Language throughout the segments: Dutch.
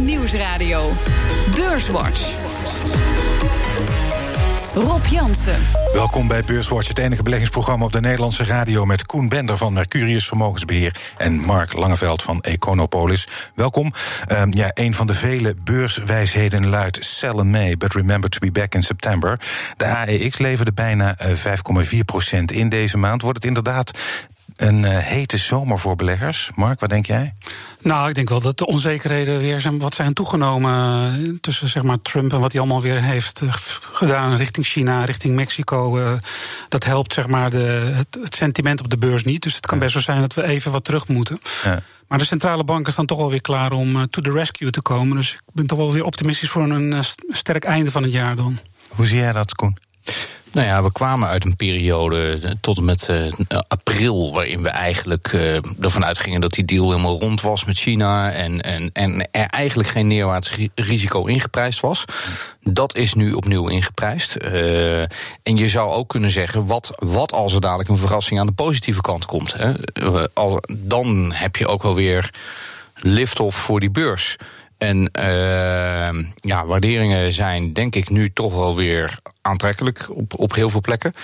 Nieuwsradio. Beurswatch. Rob Jansen. Welkom bij Beurswatch, het enige beleggingsprogramma op de Nederlandse radio met Koen Bender van Mercurius Vermogensbeheer en Mark Langeveld van Econopolis. Welkom. Um, ja, een van de vele beurswijsheden luidt sell in May, but remember to be back in September. De AEX leverde bijna 5,4% in deze maand. Wordt het inderdaad een uh, hete zomer voor beleggers. Mark, wat denk jij? Nou, ik denk wel dat de onzekerheden weer zijn, wat zijn toegenomen tussen zeg maar, Trump en wat hij allemaal weer heeft uh, gedaan richting China, richting Mexico. Dat helpt zeg maar, de, het, het, sentiment op de beurs niet. Dus het kan best wel zijn dat we even wat terug moeten. Ja. Maar de centrale banken staan toch wel weer klaar om to the rescue te komen. Dus ik ben toch wel weer optimistisch voor een sterk einde van het jaar dan. Hoe zie jij dat, Koen? Nou ja, we kwamen uit een periode tot en met uh, april, waarin we eigenlijk uh, ervan uitgingen dat die deal helemaal rond was met China en, en, en er eigenlijk geen neerwaarts risico ingeprijsd was. Dat is nu opnieuw ingeprijsd. En je zou ook kunnen zeggen, wat, wat als er dadelijk een verrassing aan de positieve kant komt? Hè? Dan heb je ook wel weer lift-off voor die beurs. En uh, ja, waarderingen zijn denk ik nu toch wel weer aantrekkelijk op, op heel veel plekken.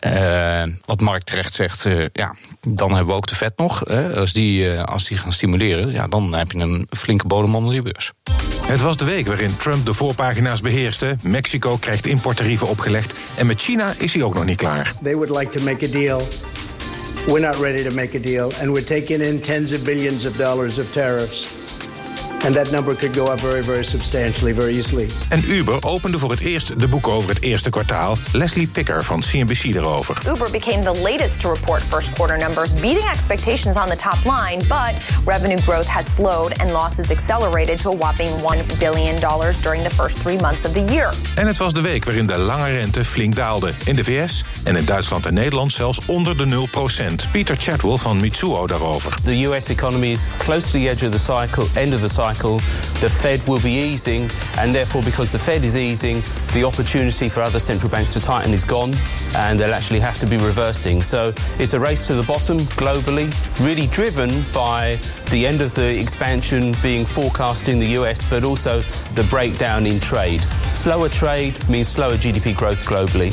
Uh, wat Mark terecht zegt, uh, ja, dan hebben we ook de vet nog. Als, die, als die gaan stimuleren, ja, dan heb je een flinke bodem onder je beurs. Het was de week waarin Trump de voorpagina's beheerste. Mexico krijgt importtarieven opgelegd. En met China is hij ook nog niet klaar. They would like to make a deal. We're not ready to make a deal. And we're taking in tens of billions of dollars of tariffs. And that number could go up very, very substantially, very easily. En Uber opende voor het eerst de boeken over het eerste kwartaal. Leslie Picker van CNBC erover. Uber became the latest to report first quarter numbers, beating expectations on the top line, but revenue growth has slowed and losses accelerated to a whopping $1 billion during the first three months of the year. En het was de week waarin de lange rente flink daalde. In de VS en in Duitsland en Nederland zelfs onder de 0%. Peter Chatwell van Mitsuo daarover. The US economy is close to the edge of the cycle, end of the cycle. The Fed will be easing, and therefore, because the Fed is easing, the opportunity for other central banks to tighten is gone, and they'll actually have to be reversing. So it's a race to the bottom globally, really driven by the end of the expansion being forecast in the US, but also the breakdown in trade. Slower trade means slower GDP growth globally.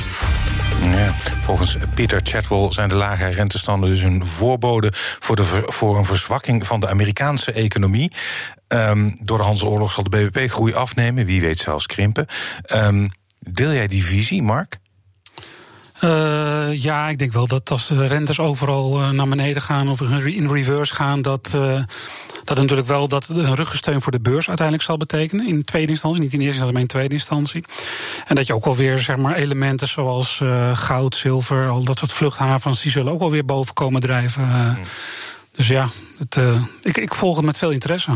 Ja, volgens Peter Chatwell zijn de lage rentestanden dus een voorbode voor, de, voor een verzwakking van de Amerikaanse economie. Um, door de handelsoorlog zal de BBP-groei afnemen, wie weet zelfs krimpen. Um, deel jij die visie, Mark? Uh, ja, ik denk wel dat als de rentes overal uh, naar beneden gaan of in reverse gaan, dat, uh, dat natuurlijk wel dat een ruggensteun voor de beurs uiteindelijk zal betekenen. In tweede instantie, niet in eerste instantie, maar in tweede instantie. En dat je ook alweer zeg maar, elementen zoals goud, zilver, al dat soort vluchthavens, die zullen ook wel weer boven komen drijven. Mm. Dus ja, het, ik, ik volg het met veel interesse.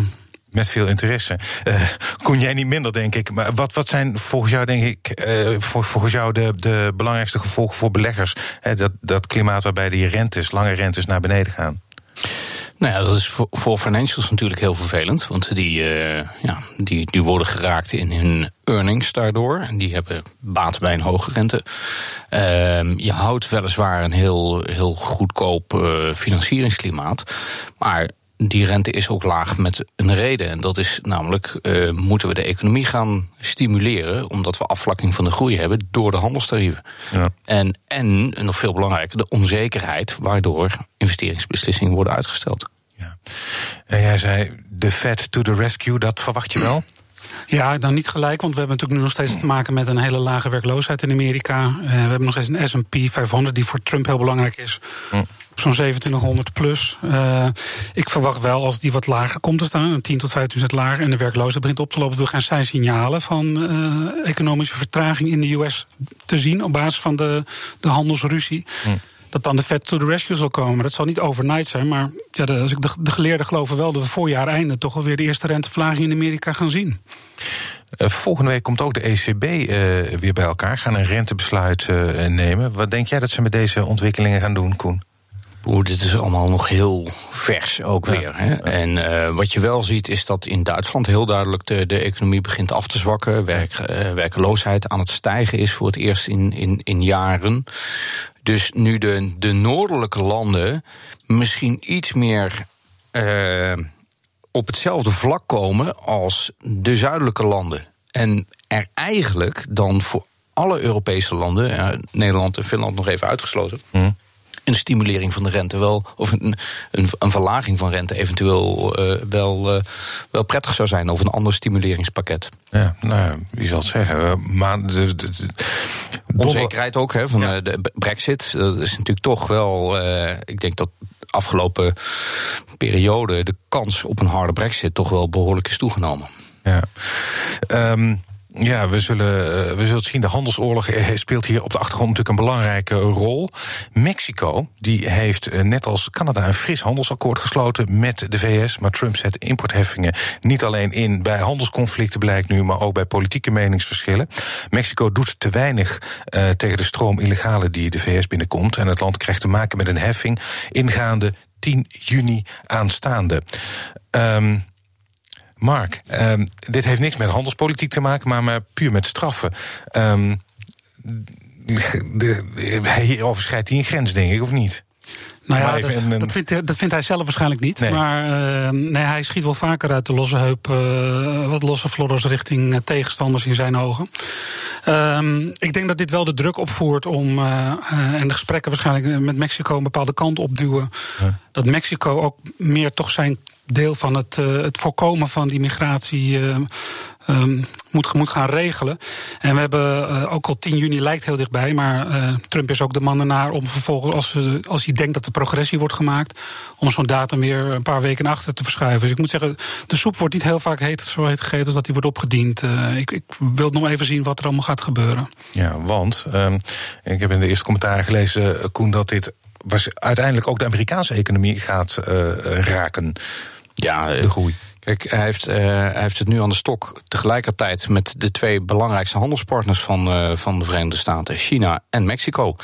Met veel interesse. Uh, kon jij niet minder, denk ik. Maar wat, wat zijn volgens jou, denk ik, uh, volgens jou de, de belangrijkste gevolgen voor beleggers? Uh, dat, dat klimaat waarbij die rentes, lange rentes naar beneden gaan. Nou ja, dat is voor, financials natuurlijk heel vervelend. Want die, ja, die, die worden geraakt in hun earnings daardoor. En die hebben baat bij een hoge rente. Uh, je houdt weliswaar een heel, heel goedkoop financieringsklimaat. Maar die rente is ook laag met een reden. En dat is namelijk, uh, moeten we de economie gaan stimuleren... omdat we afvlakking van de groei hebben door de handelstarieven. Ja. En, en, nog veel belangrijker, de onzekerheid... waardoor investeringsbeslissingen worden uitgesteld. Ja. En jij zei, de Fed to the rescue, dat verwacht je wel? Ja, dan niet gelijk, want we hebben natuurlijk nu nog steeds te maken met een hele lage werkloosheid in Amerika. Uh, we hebben nog steeds een SP 500 die voor Trump heel belangrijk is. Zo'n 2700 plus. Uh, ik verwacht wel als die wat lager komt te staan, een 10 tot 15 lager, en de werkloosheid begint op te lopen, we gaan zijn signalen van uh, economische vertraging in de US te zien op basis van de, de handelsruzie. Dat dan de Fed to the rescue zal komen. Dat zal niet overnight zijn, maar ja, de, als ik de, de geleerden geloven wel dat we voorjaar einde toch alweer de eerste renteverlaging in Amerika gaan zien. Uh, volgende week komt ook de ECB uh, weer bij elkaar, gaan een rentebesluit uh, nemen. Wat denk jij dat ze met deze ontwikkelingen gaan doen, Koen? Oeh, dit is allemaal nog heel vers ook weer. Hè? En uh, wat je wel ziet is dat in Duitsland heel duidelijk de, de economie begint af te zwakken. Werk, uh, werkeloosheid aan het stijgen is voor het eerst in, in, in jaren. Dus nu de, de noordelijke landen misschien iets meer uh, op hetzelfde vlak komen als de zuidelijke landen. En er eigenlijk dan voor alle Europese landen, Nederland en Finland nog even uitgesloten. Mm een stimulering van de rente wel, of een, een, een verlaging van rente eventueel uh, wel, uh, wel prettig zou zijn, of een ander stimuleringspakket. Ja, nou, wie zal het zeggen? Maar de, de, de onzekerheid ook hè, van ja. de Brexit, dat is natuurlijk toch wel, uh, ik denk dat afgelopen periode de kans op een harde Brexit toch wel behoorlijk is toegenomen. Ja. Um, ja, we zullen, eh, we zullen zien. De handelsoorlog eh, speelt hier op de achtergrond natuurlijk een belangrijke rol. Mexico die heeft eh, net als Canada een fris handelsakkoord gesloten met de VS. Maar Trump zet importheffingen niet alleen in bij handelsconflicten, blijkt nu, maar ook bij politieke meningsverschillen. Mexico doet te weinig tegen de stroom illegale die de VS binnenkomt. En het land krijgt te maken met een heffing ingaande 10 juni aanstaande. Um, Mark, um, dit heeft niks met handelspolitiek te maken, maar, maar puur met straffen. Um, de, de, hier overschrijdt hij een grens, denk ik, of niet? Nou ja, dat, een... dat, vindt, dat, vindt, hij zelf waarschijnlijk niet. Nee. Maar uh, nee, hij schiet wel vaker uit de losse heup, uh, wat losse flodders richting uh, tegenstanders in zijn ogen. Ik denk dat dit wel de druk opvoert om, en de gesprekken waarschijnlijk met Mexico een bepaalde kant opduwen. Ja. Dat Mexico ook meer toch zijn deel van het, uh, het voorkomen van die migratie uh, um, moet, moet gaan regelen. En we hebben uh, ook al 10 juni lijkt heel dichtbij, maar Trump is ook de man ernaar om vervolgens, als, als hij denkt dat de progressie wordt gemaakt, om zo'n datum weer een paar weken achter te verschuiven. Dus ik moet zeggen, de soep wordt niet heel vaak heet, zo heet gegeten als dat die wordt opgediend. ik, ik wil nog even zien wat er allemaal gaat gebeuren. Ja, want um, ik heb in de eerste commentaar gelezen, Koen, dat dit was uiteindelijk ook de Amerikaanse economie gaat raken. Ja, de groei. Kijk, hij heeft, uh, hij heeft het nu aan de stok tegelijkertijd met de twee belangrijkste handelspartners van, uh, van de Verenigde Staten, China en Mexico.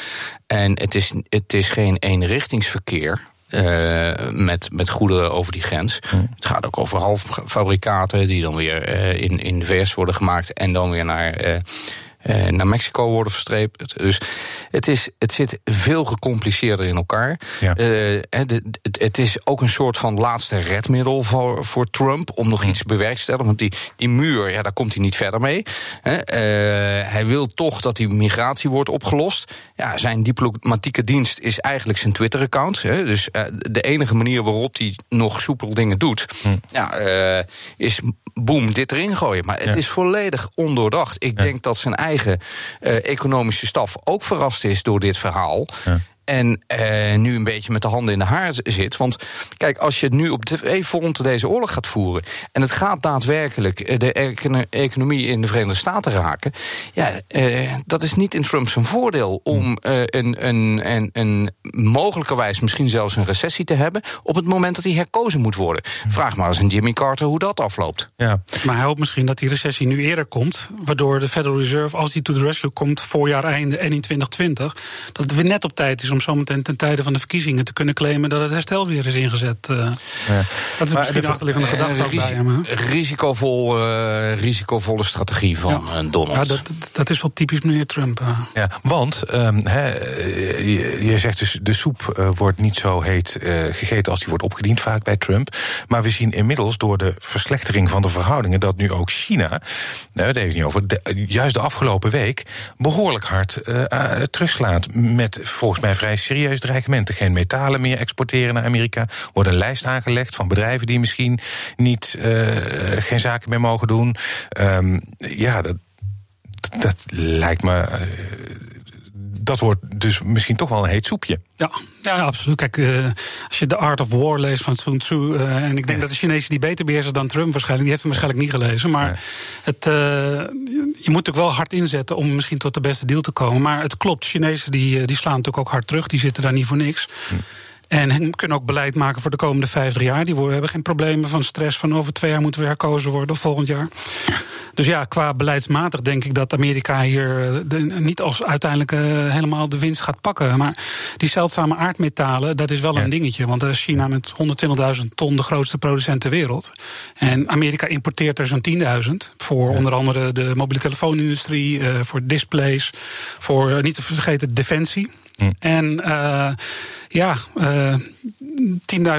En het is, het is geen eenrichtingsverkeer. Uh, met, met goederen over die grens. Hmm. Het gaat ook over halffabrikaten die dan weer in, in de VS worden gemaakt en dan weer naar naar Mexico worden verstreept. Dus het, is, het zit veel gecompliceerder in elkaar. Ja. Uh, het, het, is ook een soort van laatste redmiddel voor, voor Trump om nog hm. iets te stellen. Want die, die muur, ja, daar komt hij niet verder mee. Uh, hij wil toch dat die migratie wordt opgelost. Ja, zijn diplomatieke dienst is eigenlijk zijn Twitter-account. Dus de enige manier waarop hij nog soepel dingen doet, hm. ja, is boem, dit erin gooien. Maar het is volledig ondoordacht. Ik denk dat zijn eigen uh, economische staf ook verrast is door dit verhaal. Ja en uh, nu een beetje met de handen in de haar zit. Want kijk, als je nu op de front deze oorlog gaat voeren... en het gaat daadwerkelijk eh, de economie in de Verenigde Staten raken... ja, uh, dat is niet in Trump zijn voordeel om uh, een, een, een, een mogelijkerwijs misschien zelfs een recessie te hebben... op het moment dat hij herkozen moet worden. Vraag maar eens aan Jimmy Carter hoe dat afloopt. Ja. Maar hij hoopt misschien dat die recessie nu eerder komt... waardoor de Federal Reserve, als die to the rescue komt... voorjaar einde en in 2020, dat het weer net op tijd is om zometeen ten tijde van de verkiezingen te kunnen claimen dat het herstel weer is ingezet. Uh, ja. Dat is maar misschien de achterliggende gedachte uh, risi bij Risicovol, uh, risicovolle strategie van ja. Donald. Ja, dat, dat is wel typisch meneer Trump. Ja, want um, he, je, je, zegt dus de soep wordt niet zo heet gegeten als die wordt opgediend vaak bij Trump. Maar we zien inmiddels door de verslechtering van de verhoudingen dat nu ook China, nou, daar het niet over, de, juist de afgelopen week behoorlijk hard terugslaat met volgens mij vrij serieus dreigementen. Geen metalen meer exporteren naar Amerika. Wordt een lijst aangelegd van bedrijven die misschien niet, uh, geen zaken meer mogen doen. Um, ja, dat, dat lijkt me. Uh, dat wordt dus misschien toch wel een heet soepje. Ja, ja absoluut. Kijk, uh, als je The Art of War leest van Sun Tzu... Uh, en ik denk ja. dat de Chinezen die beter beheersen dan Trump waarschijnlijk... die heeft hem waarschijnlijk niet gelezen. Maar ja. het, uh, je moet ook wel hard inzetten om misschien tot de beste deal te komen. Maar het klopt, Chinezen die, die slaan natuurlijk ook hard terug. Die zitten daar niet voor niks. Hm. En kunnen ook beleid maken voor de komende 50 jaar. Die hebben geen problemen van stress van over twee jaar moeten we herkozen worden of volgend jaar. Dus ja, qua beleidsmatig denk ik dat Amerika hier eh, de, niet als uiteindelijk uh, helemaal de winst gaat pakken. Maar die zeldzame aardmetalen, dat is wel ja. een dingetje. Want China met 120.000 ton de grootste producent ter wereld. En Amerika importeert er zo'n 10.000. Voor ja. onder andere de mobiele telefoonindustrie, uh, voor displays, voor niet te vergeten defensie. Hm. En uh, ja, uh,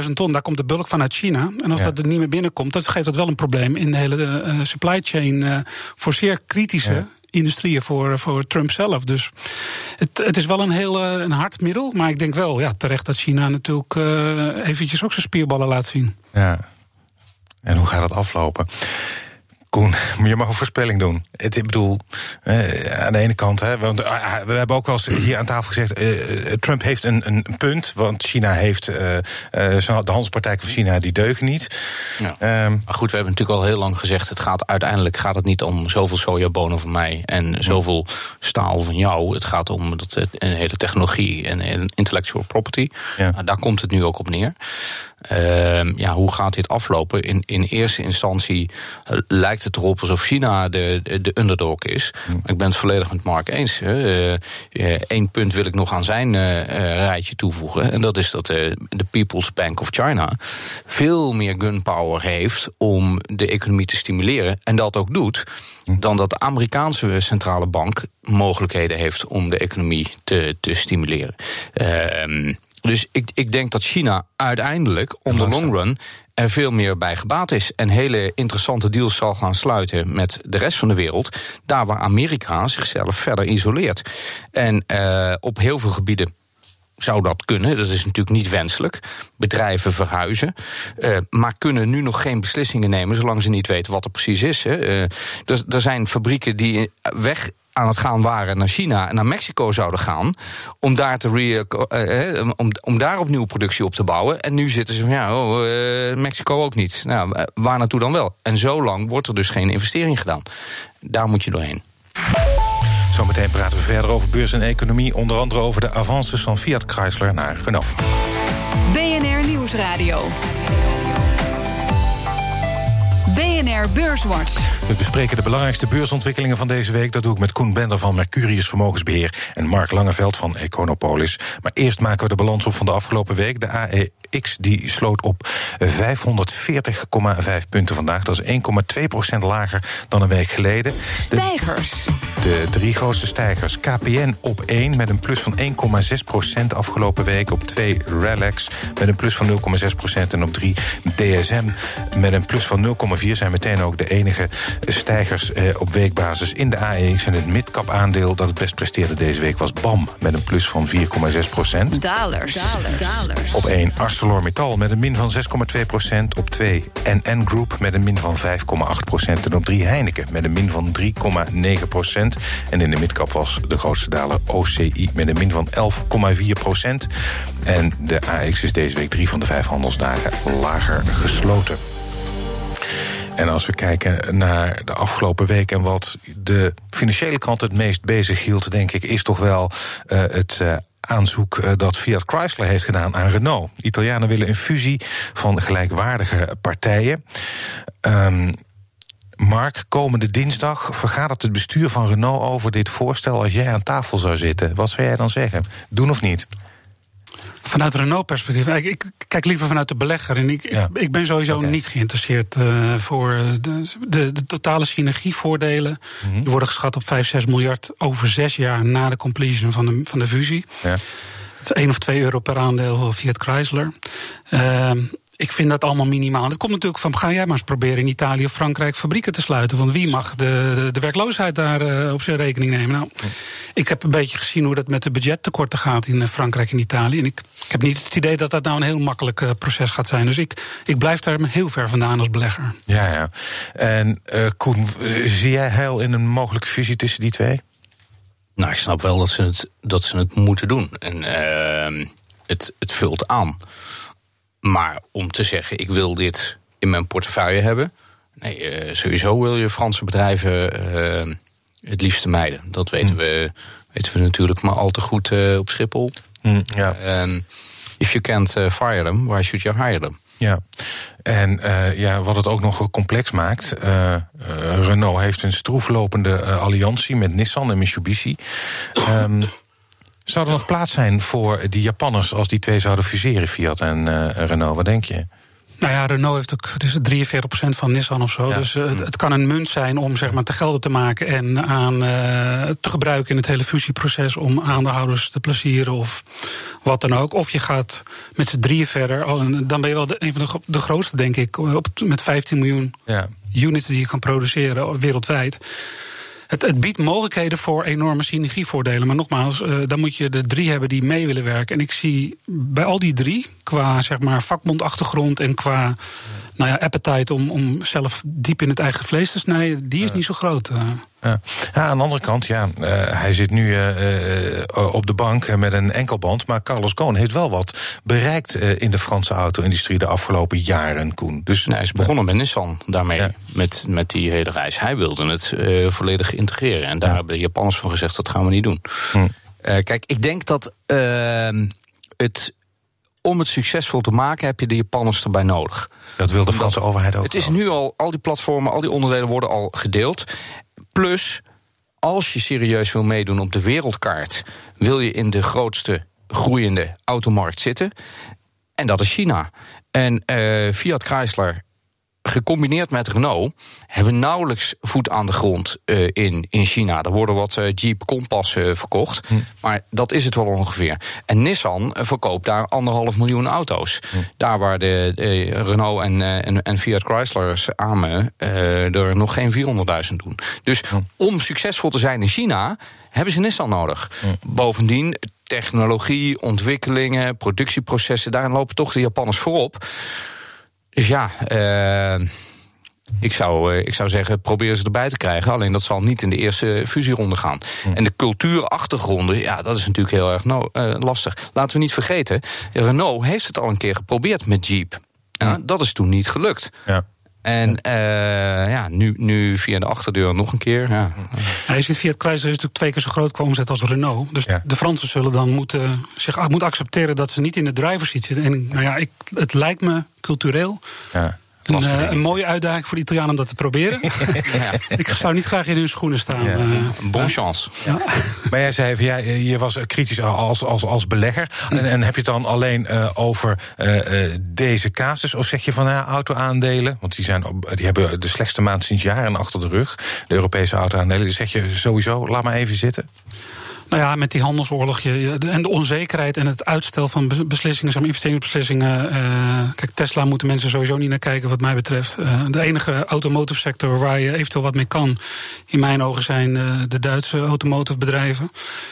10.000 ton, daar komt de bulk van uit China. En als dat er niet meer binnenkomt, dan geeft dat wel een probleem in de hele uh, supply chain voor zeer kritische industrieën voor, voor Trump zelf. Dus het, het is wel een heel een hard middel. Maar ik denk wel ja, terecht dat China natuurlijk eventjes ook zijn spierballen laat zien. Ja. En hoe gaat dat aflopen? Koen, je mag een voorspelling doen. Het, ik bedoel, eh, aan de ene kant, hè, want uh, we hebben ook wel eens hier aan tafel gezegd: uh, Trump heeft een, een punt, want China heeft de handelspraktijken van China die deugen niet. Ja. Um, maar goed, we hebben natuurlijk al heel lang gezegd: het gaat uiteindelijk gaat het niet om zoveel sojabonen van mij en zoveel staal van jou. Het gaat om dat, een hele technologie en intellectual property. Ja. Nou, daar komt het nu ook op neer. Uh, ja, hoe gaat dit aflopen? In, in eerste instantie lijkt het erop alsof China de, de, de underdog is. Mm. Ik ben het volledig met Mark eens. Eén uh, punt wil ik nog aan zijn rijtje toevoegen. En dat is dat de People's Bank of China veel meer gunpower heeft om de economie te stimuleren. En dat ook doet. Dan dat de Amerikaanse centrale bank mogelijkheden heeft om de economie te, te stimuleren. Ehm, dus ik, ik denk dat China uiteindelijk, om de long run, er veel meer bij gebaat is. En hele interessante deals zal gaan sluiten met de rest van de wereld. Daar waar Amerika zichzelf verder isoleert. En uh, op heel veel gebieden zou dat kunnen. Dat is natuurlijk niet wenselijk. Bedrijven verhuizen. Uh, maar kunnen nu nog geen beslissingen nemen zolang ze niet weten wat er precies is. Hè. Uh, er, er zijn fabrieken die weg aan het gaan waren naar China en naar Mexico zouden gaan. Om daar, te re, uh, om, om daar opnieuw productie op te bouwen. En nu zitten ze van ja, oh, uh, Mexico ook niet. Nou, waar naartoe dan wel? En zo lang wordt er dus geen investering gedaan. Daar moet je doorheen. Zometeen praten we verder over beurs en economie. Onder andere over de avances van Fiat Chrysler naar Renault. BNR Nieuwsradio. BNR Beurswatch. We bespreken de belangrijkste beursontwikkelingen van deze week. Dat doe ik met Koen Bender van Mercurius Vermogensbeheer en Mark Langeveld van Econopolis. Maar eerst maken we de balans op van de afgelopen week. De AEX die sloot op 540,5 punten vandaag. Dat is 1,2% lager dan een week geleden. Stijgers. De drie grootste stijgers. KPN op 1 met een plus van 1,6% afgelopen week. Op 2 Relax met een plus van 0,6% En op 3 DSM met een plus van 0,4 zijn meteen ook de enige stijgers eh, op weekbasis in de AEX. En het midcap aandeel dat het best presteerde deze week was BAM met een plus van 4,6 procent. Dalers. Dalers. Op 1 ArcelorMittal met een min van 6,2 procent. Op 2 NN Group met een min van 5,8 procent. En op 3 Heineken met een min van 3,9 procent. En in de midcap was de grootste daler OCI met een min van 11,4 procent. En de AEX is deze week drie van de vijf handelsdagen lager gesloten. En als we kijken naar de afgelopen week en wat de financiële kant het meest bezig hield, denk ik, is toch wel uh, het. Uh, aanzoek dat Fiat Chrysler heeft gedaan aan Renault. Italianen willen een fusie van gelijkwaardige partijen. Um, Mark, komende dinsdag vergadert het bestuur van Renault over dit voorstel. Als jij aan tafel zou zitten, wat zou jij dan zeggen? Doen of niet? Vanuit Renault-perspectief. Ik, ik, kijk liever vanuit de belegger. En ik, ik, ben sowieso niet geïnteresseerd uh, voor de, de, de, totale synergievoordelen. Mm Die worden geschat op 5, 6 miljard over zes jaar na de completion van de, van de fusie. Ja. Het is 1 of 2 euro per aandeel via het Chrysler. Uh, ik vind dat allemaal minimaal. Het komt natuurlijk van, ga jij maar eens proberen in Italië of Frankrijk fabrieken te sluiten. Want wie mag de, de, werkloosheid daar uh, op zijn rekening nemen? Nou, ik heb een beetje gezien hoe dat met de budgettekorten gaat in eh, Frankrijk en Italië. En ik, ik heb niet het idee dat dat nou een heel makkelijk uh, proces gaat zijn. Dus ik, ik blijf daar heel ver vandaan als belegger. Ja, ja. En uh, Koen, zie jij heil in een mogelijke fusie tussen die twee? Nou, ik snap wel dat ze het, dat ze het moeten doen. En ehm, het, het vult aan. Maar om te zeggen, ik wil dit in mijn portefeuille hebben. Nee, uh, sowieso wil je Franse bedrijven uh, het liefste mijden. Dat weten, mm. we, weten we natuurlijk maar al te goed uh, op Schiphol. Mm, ja. if you can't fire them, why should you hire them? Ja, en uh, ja, wat het ook nog complex maakt. Uh, Renault heeft een stroeflopende alliantie met Nissan en Mitsubishi. Um, Zou er nog plaats zijn voor die Japanners als die twee zouden fuseren, Fiat en uh, Renault? Wat denk je? Nou ja, Renault heeft ook, is 43% van Nissan of zo. Ja. Dus uh, het, het, kan een munt zijn om zeg maar te gelden te maken en aan uh, te gebruiken in het hele fusieproces om aandeelhouders te plezieren of wat dan ook. Of je gaat met z'n drieën verder. Dan ben je wel de, een van de, de grootste, denk ik, op, met 15 miljoen ja. units die je kan produceren wereldwijd. Het, het, biedt mogelijkheden voor enorme synergievoordelen. Maar nogmaals, uh, dan moet je de drie hebben die mee willen werken. En ik zie bij al die drie, qua zeg maar vakbondachtergrond en qua nou ja, appetite om, om zelf diep in het eigen vlees te snijden, die is niet zo groot. Ja. ja. aan de andere kant, ja, uh, hij zit nu uh, op de bank met een enkelband. Maar Carlos Ghosn heeft wel wat bereikt in de Franse auto-industrie de afgelopen jaren, Koen. Dus, nou, hij is begonnen met Nissan daarmee, ja. met, met die hele reis. Hij wilde het volledig integreren. En daar ja. hebben de Japanners van gezegd, dat gaan we niet doen. Hm. kijk, ik denk dat ehm, het om het succesvol te maken heb je de Japanners erbij nodig. Dat wil de Franse overheid ook. Het is nu al, al die platformen, al die onderdelen worden al gedeeld. Plus, als je serieus wil meedoen op de wereldkaart, wil je in de grootste groeiende automarkt zitten. En dat is China. En uh, Fiat Chrysler gecombineerd met Renault hebben we nauwelijks voet aan de grond uh, in, in China. Er worden wat uh, Jeep Compass uh, verkocht, hm. maar dat is het wel ongeveer. En Nissan verkoopt daar anderhalf miljoen auto's. Hm. Daar waar de, de Renault en, en, en, Fiat Chrysler samen er nog geen 400.000 doen. Dus hm. om succesvol te zijn in China hebben ze Nissan nodig. Bovendien technologie, ontwikkelingen, productieprocessen, daarin lopen toch de Japanners voorop. Dus ja, uh, ik, zou, uh, ik zou zeggen, probeer ze erbij te krijgen. Alleen dat zal niet in de eerste fusieronde gaan. Hm. En de cultuurachtergronden, ja, dat is natuurlijk heel erg no uh, lastig. Laten we niet vergeten, Renault heeft het al een keer geprobeerd met Jeep. Ja, dat is toen niet gelukt. Ja. En uh, ja, nu, nu via de achterdeur nog een keer. Ja. Ja, je ziet Fiat Chrysler is natuurlijk twee keer zo groot qua omzet als Renault. Dus ja. de Fransen zullen dan moeten, zich moeten accepteren dat ze niet in de driver's seat zitten. En nou ja, ik, het lijkt me cultureel. Ja. Een, uh, een, mooie uitdaging voor de Italianen om dat te proberen. ja. Ik zou niet graag in hun schoenen staan. Ja. Uh, bon chance. Ja. Maar jij zei, ja, je was kritisch als, als, als belegger. En, en heb je het dan alleen uh, over deze casus? Of zeg je van ja, auto-aandelen? Want die, zijn, die hebben de slechtste maand sinds jaren achter de rug. De Europese auto-aandelen. Dus zeg je sowieso, laat maar even zitten? Nou ja, met die handelsoorlog je, en de onzekerheid en het uitstel van beslissingen, zeg maar, investeringsbeslissingen. Uh, kijk, Tesla moeten mensen sowieso niet naar kijken, wat mij betreft. Uh, de enige automotive sector waar je eventueel wat mee kan, in mijn ogen, zijn uh, de Duitse automotive bedrijven.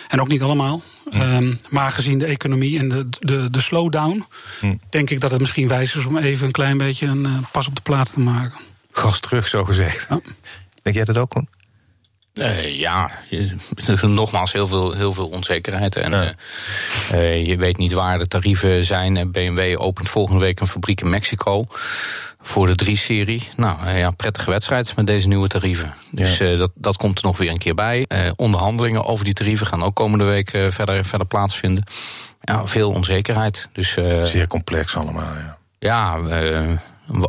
En ook niet allemaal. Ja. Um, maar gezien de economie en de, de, de slowdown, hm. denk ik dat het misschien wijs is om even een klein beetje een pas op de plaats te maken. Gas terug, zo gezegd. Ja. Denk jij dat ook, Koen? Uh, ja, nogmaals heel veel, heel veel onzekerheid. En ja. uh, uh, je weet niet waar de tarieven zijn. BMW opent volgende week een fabriek in Mexico voor de 3-serie. Nou ja, prettige wedstrijd met deze nieuwe tarieven. Dus dat, dat komt er nog weer een keer bij. onderhandelingen over die tarieven gaan ook komende week verder, verder plaatsvinden. Ja, veel onzekerheid. Dus, Zeer complex allemaal, ja. Ja,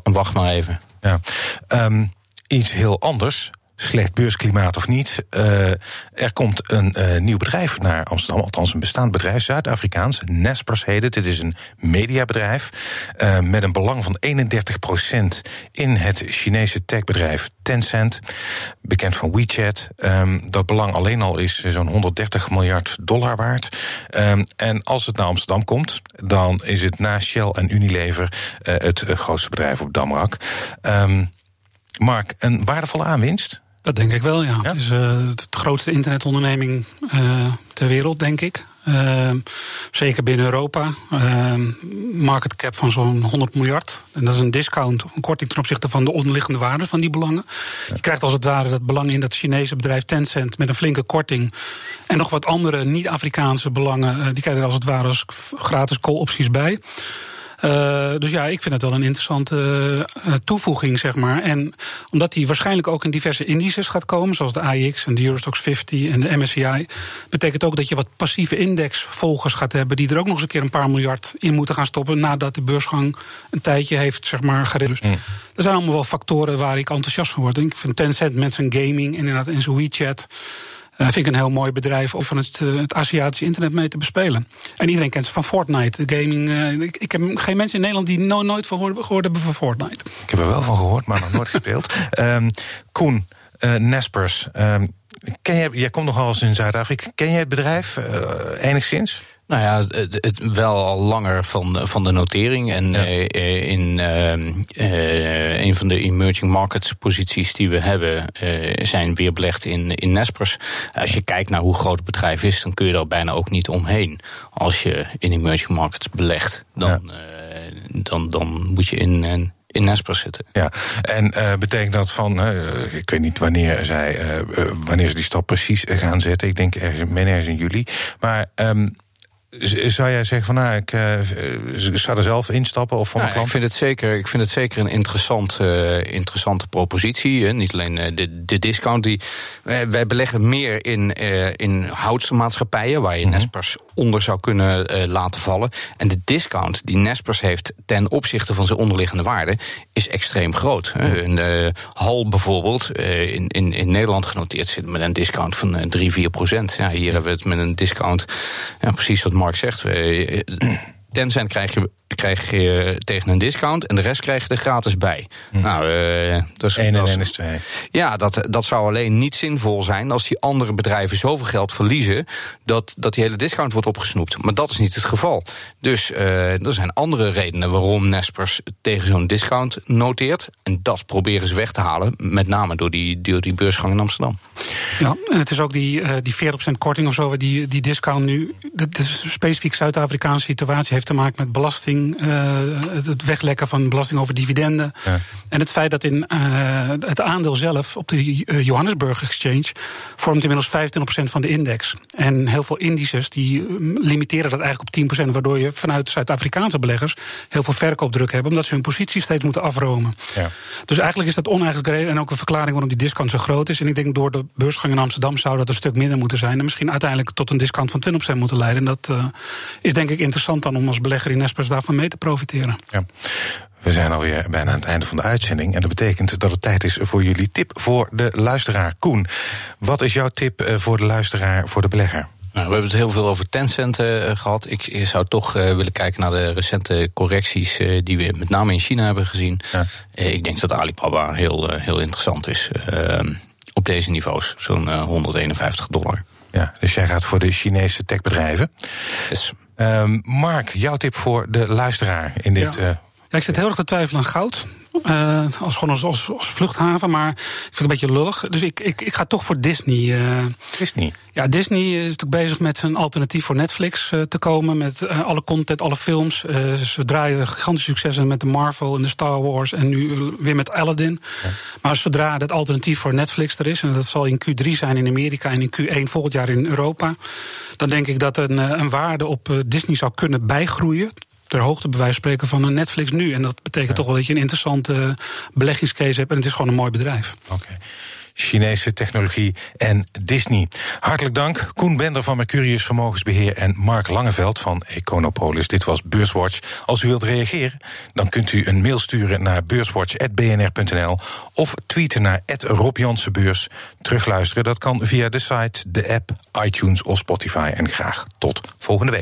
wacht maar even. Ja. Um, iets heel anders slecht beursklimaat of niet. Uh, er komt een uh, nieuw bedrijf naar Amsterdam, althans een bestaand bedrijf, Zuid-Afrikaans, Nespers heet het. Dit is een mediabedrijf uh, met een belang van 31% in het Chinese techbedrijf Tencent, bekend van WeChat. Um, dat belang alleen al is zo'n 130 miljard dollar waard. Um, en als het naar Amsterdam komt, dan is het na Shell en Unilever het grootste bedrijf op Damrak. Um, Mark, een waardevolle aanwinst? Dat denk ik wel, ja. ja? Het is uh, de grootste internetonderneming uh, ter wereld, denk ik. Uh, zeker binnen Europa. market cap van zo'n 100 miljard. En dat is een discount, een korting ten opzichte van de onderliggende waarde van die belangen. Je krijgt als het ware dat belang in dat Chinese bedrijf Tencent met een flinke korting. En nog wat andere niet-Afrikaanse belangen, die krijgen er als het ware als gratis call-opties bij. Uh, dus ja, ik vind het wel een interessante uh, toevoeging, zeg maar. En omdat die waarschijnlijk ook in diverse indices gaat komen, zoals de AIX en de Eurostox 50 en de MSCI, betekent ook dat je wat passieve indexvolgers gaat hebben, die er ook nog eens een keer een paar miljard in moeten gaan stoppen nadat de beursgang een tijdje heeft, zeg maar, gered. Dus mm. er zijn allemaal wel factoren waar ik enthousiast van word. Ik vind Tencent met zijn gaming inderdaad en zijn WeChat. Uh, vind ik een heel mooi bedrijf om van het, uh, het Aziatische internet mee te bespelen. En iedereen kent ze van Fortnite, de gaming. Uh, ik, ik, heb geen mensen in Nederland die no, nooit van gehoord, gehoord, hebben van Fortnite. Ik heb er wel van gehoord, maar nog nooit gespeeld. Um, Koen, Nespers. Um, ken je, jij komt nogal eens in Zuid-Afrika. Ken jij het bedrijf enigszins? Nou ja, het, het, wel al langer van, van de notering. En ja. uh, in uh, een van de emerging markets posities die we hebben, zijn weer belegd in, in Nespers. Als je kijkt naar hoe groot het bedrijf is, dan kun je daar bijna ook niet omheen. Als je in emerging markets belegt, dan, ja. dan, dan moet je in. in in Nespers zitten. Ja, en uh, betekent dat van, uh, ik weet niet wanneer zij, uh, wanneer ze die stap precies gaan zetten. Ik denk ergens, ergens in juli. Maar um, zou jij zeggen van nou, ik uh, zou er zelf instappen of van nou? Ik vind het zeker, ik vind het zeker een interessant, uh, interessante propositie. Hè. Niet alleen uh, de, de discount. Die, wij beleggen meer in, in houtse maatschappijen waar je mm -hmm. Nespers onder zou kunnen laten vallen. En de discount die Nespers heeft ten opzichte van zijn onderliggende waarde is extreem groot. Mm -hmm. Een Hal bijvoorbeeld, in, in, in Nederland genoteerd, zit met een discount van 3, 4 procent. Ja, hier hebben we het met een discount, ja, precies wat Mark zegt. Tencent krijg je, krijg je tegen een discount en de rest krijg je er gratis bij. Hm. Nou, uh, dat is, 1 en dat 1 is 2. Ja, dat, dat zou alleen niet zinvol zijn als die andere bedrijven zoveel geld verliezen dat, dat die hele discount wordt opgesnoept. Maar dat is niet het geval. Dus uh, er zijn andere redenen waarom Nespers tegen zo'n discount noteert. En dat proberen ze weg te halen, met name door die, door die beursgang in Amsterdam. Ja, en het is ook die, uh, die 40% korting of zo, die, die discount nu. Dat is een specifiek Zuid-Afrikaanse situatie, heeft te maken met belasting, uh, het weglekken van belasting over dividenden. Ja. En het feit dat in uh, het aandeel zelf op de Johannesburg Exchange vormt inmiddels 25% van de index. En heel veel indices die limiteren dat eigenlijk op 10%, waardoor je vanuit Zuid-Afrikaanse beleggers heel veel verkoopdruk hebben, omdat ze hun positie steeds moeten afromen. Ja. Dus eigenlijk is dat oneigenlijk reden en ook een verklaring waarom die discount zo groot is. En ik denk door de beursgang in Amsterdam zou dat een stuk minder moeten zijn. En misschien uiteindelijk tot een discount van 20% moeten leiden. En dat uh, is denk ik interessant dan om als belegger in Nespers daarvan mee te profiteren. Ja. We zijn alweer bijna aan het einde van de uitzending. En dat betekent dat het tijd is voor jullie tip voor de luisteraar. Koen, wat is jouw tip voor de luisteraar, voor de belegger? Nou, we hebben het heel veel over Tencent uh, gehad. Ik zou toch uh, willen kijken naar de recente correcties uh, die we met name in China hebben gezien. Ja. ik denk dat Alibaba heel, heel interessant is op deze niveaus. Zo'n 151 dollar. Ja, dus jij gaat voor de Chinese techbedrijven. Yes. Um, Mark, jouw tip voor de luisteraar in dit. Ja. ja ik zit heel erg te twijfelen aan goud. Uh, als gewoon als, als, als, vluchthaven, maar ik vind het een beetje lullig. Dus ik, ik, ik ga toch voor Disney. Uh, Disney? Ja, Disney is natuurlijk bezig met zijn alternatief voor Netflix uh, te komen. Met alle content, alle films. ze draaien gigantische successen met de Marvel en de Star Wars. En nu weer met Aladdin. Ja. Maar zodra het alternatief voor Netflix er is, en dat zal in Q3 zijn in Amerika en in Q1 volgend jaar in Europa. Dan denk ik dat een, een waarde op Disney zou kunnen bijgroeien ter hoogte bij wijze van spreken van een Netflix nu. En dat betekent ja. toch wel dat je een interessante beleggingscase hebt. En het is gewoon een mooi bedrijf. Oké. Okay. Chinese technologie en Disney. Hartelijk dank, Koen Bender van Mercurius Vermogensbeheer en Mark Langeveld van Econopolis. Dit was Beurswatch. Als u wilt reageren, dan kunt u een mail sturen naar beurswatch.bnr.nl of tweeten naar Rob Jansenbeurs. Terugluisteren, dat kan via de site, de app, iTunes of Spotify. En graag tot volgende week.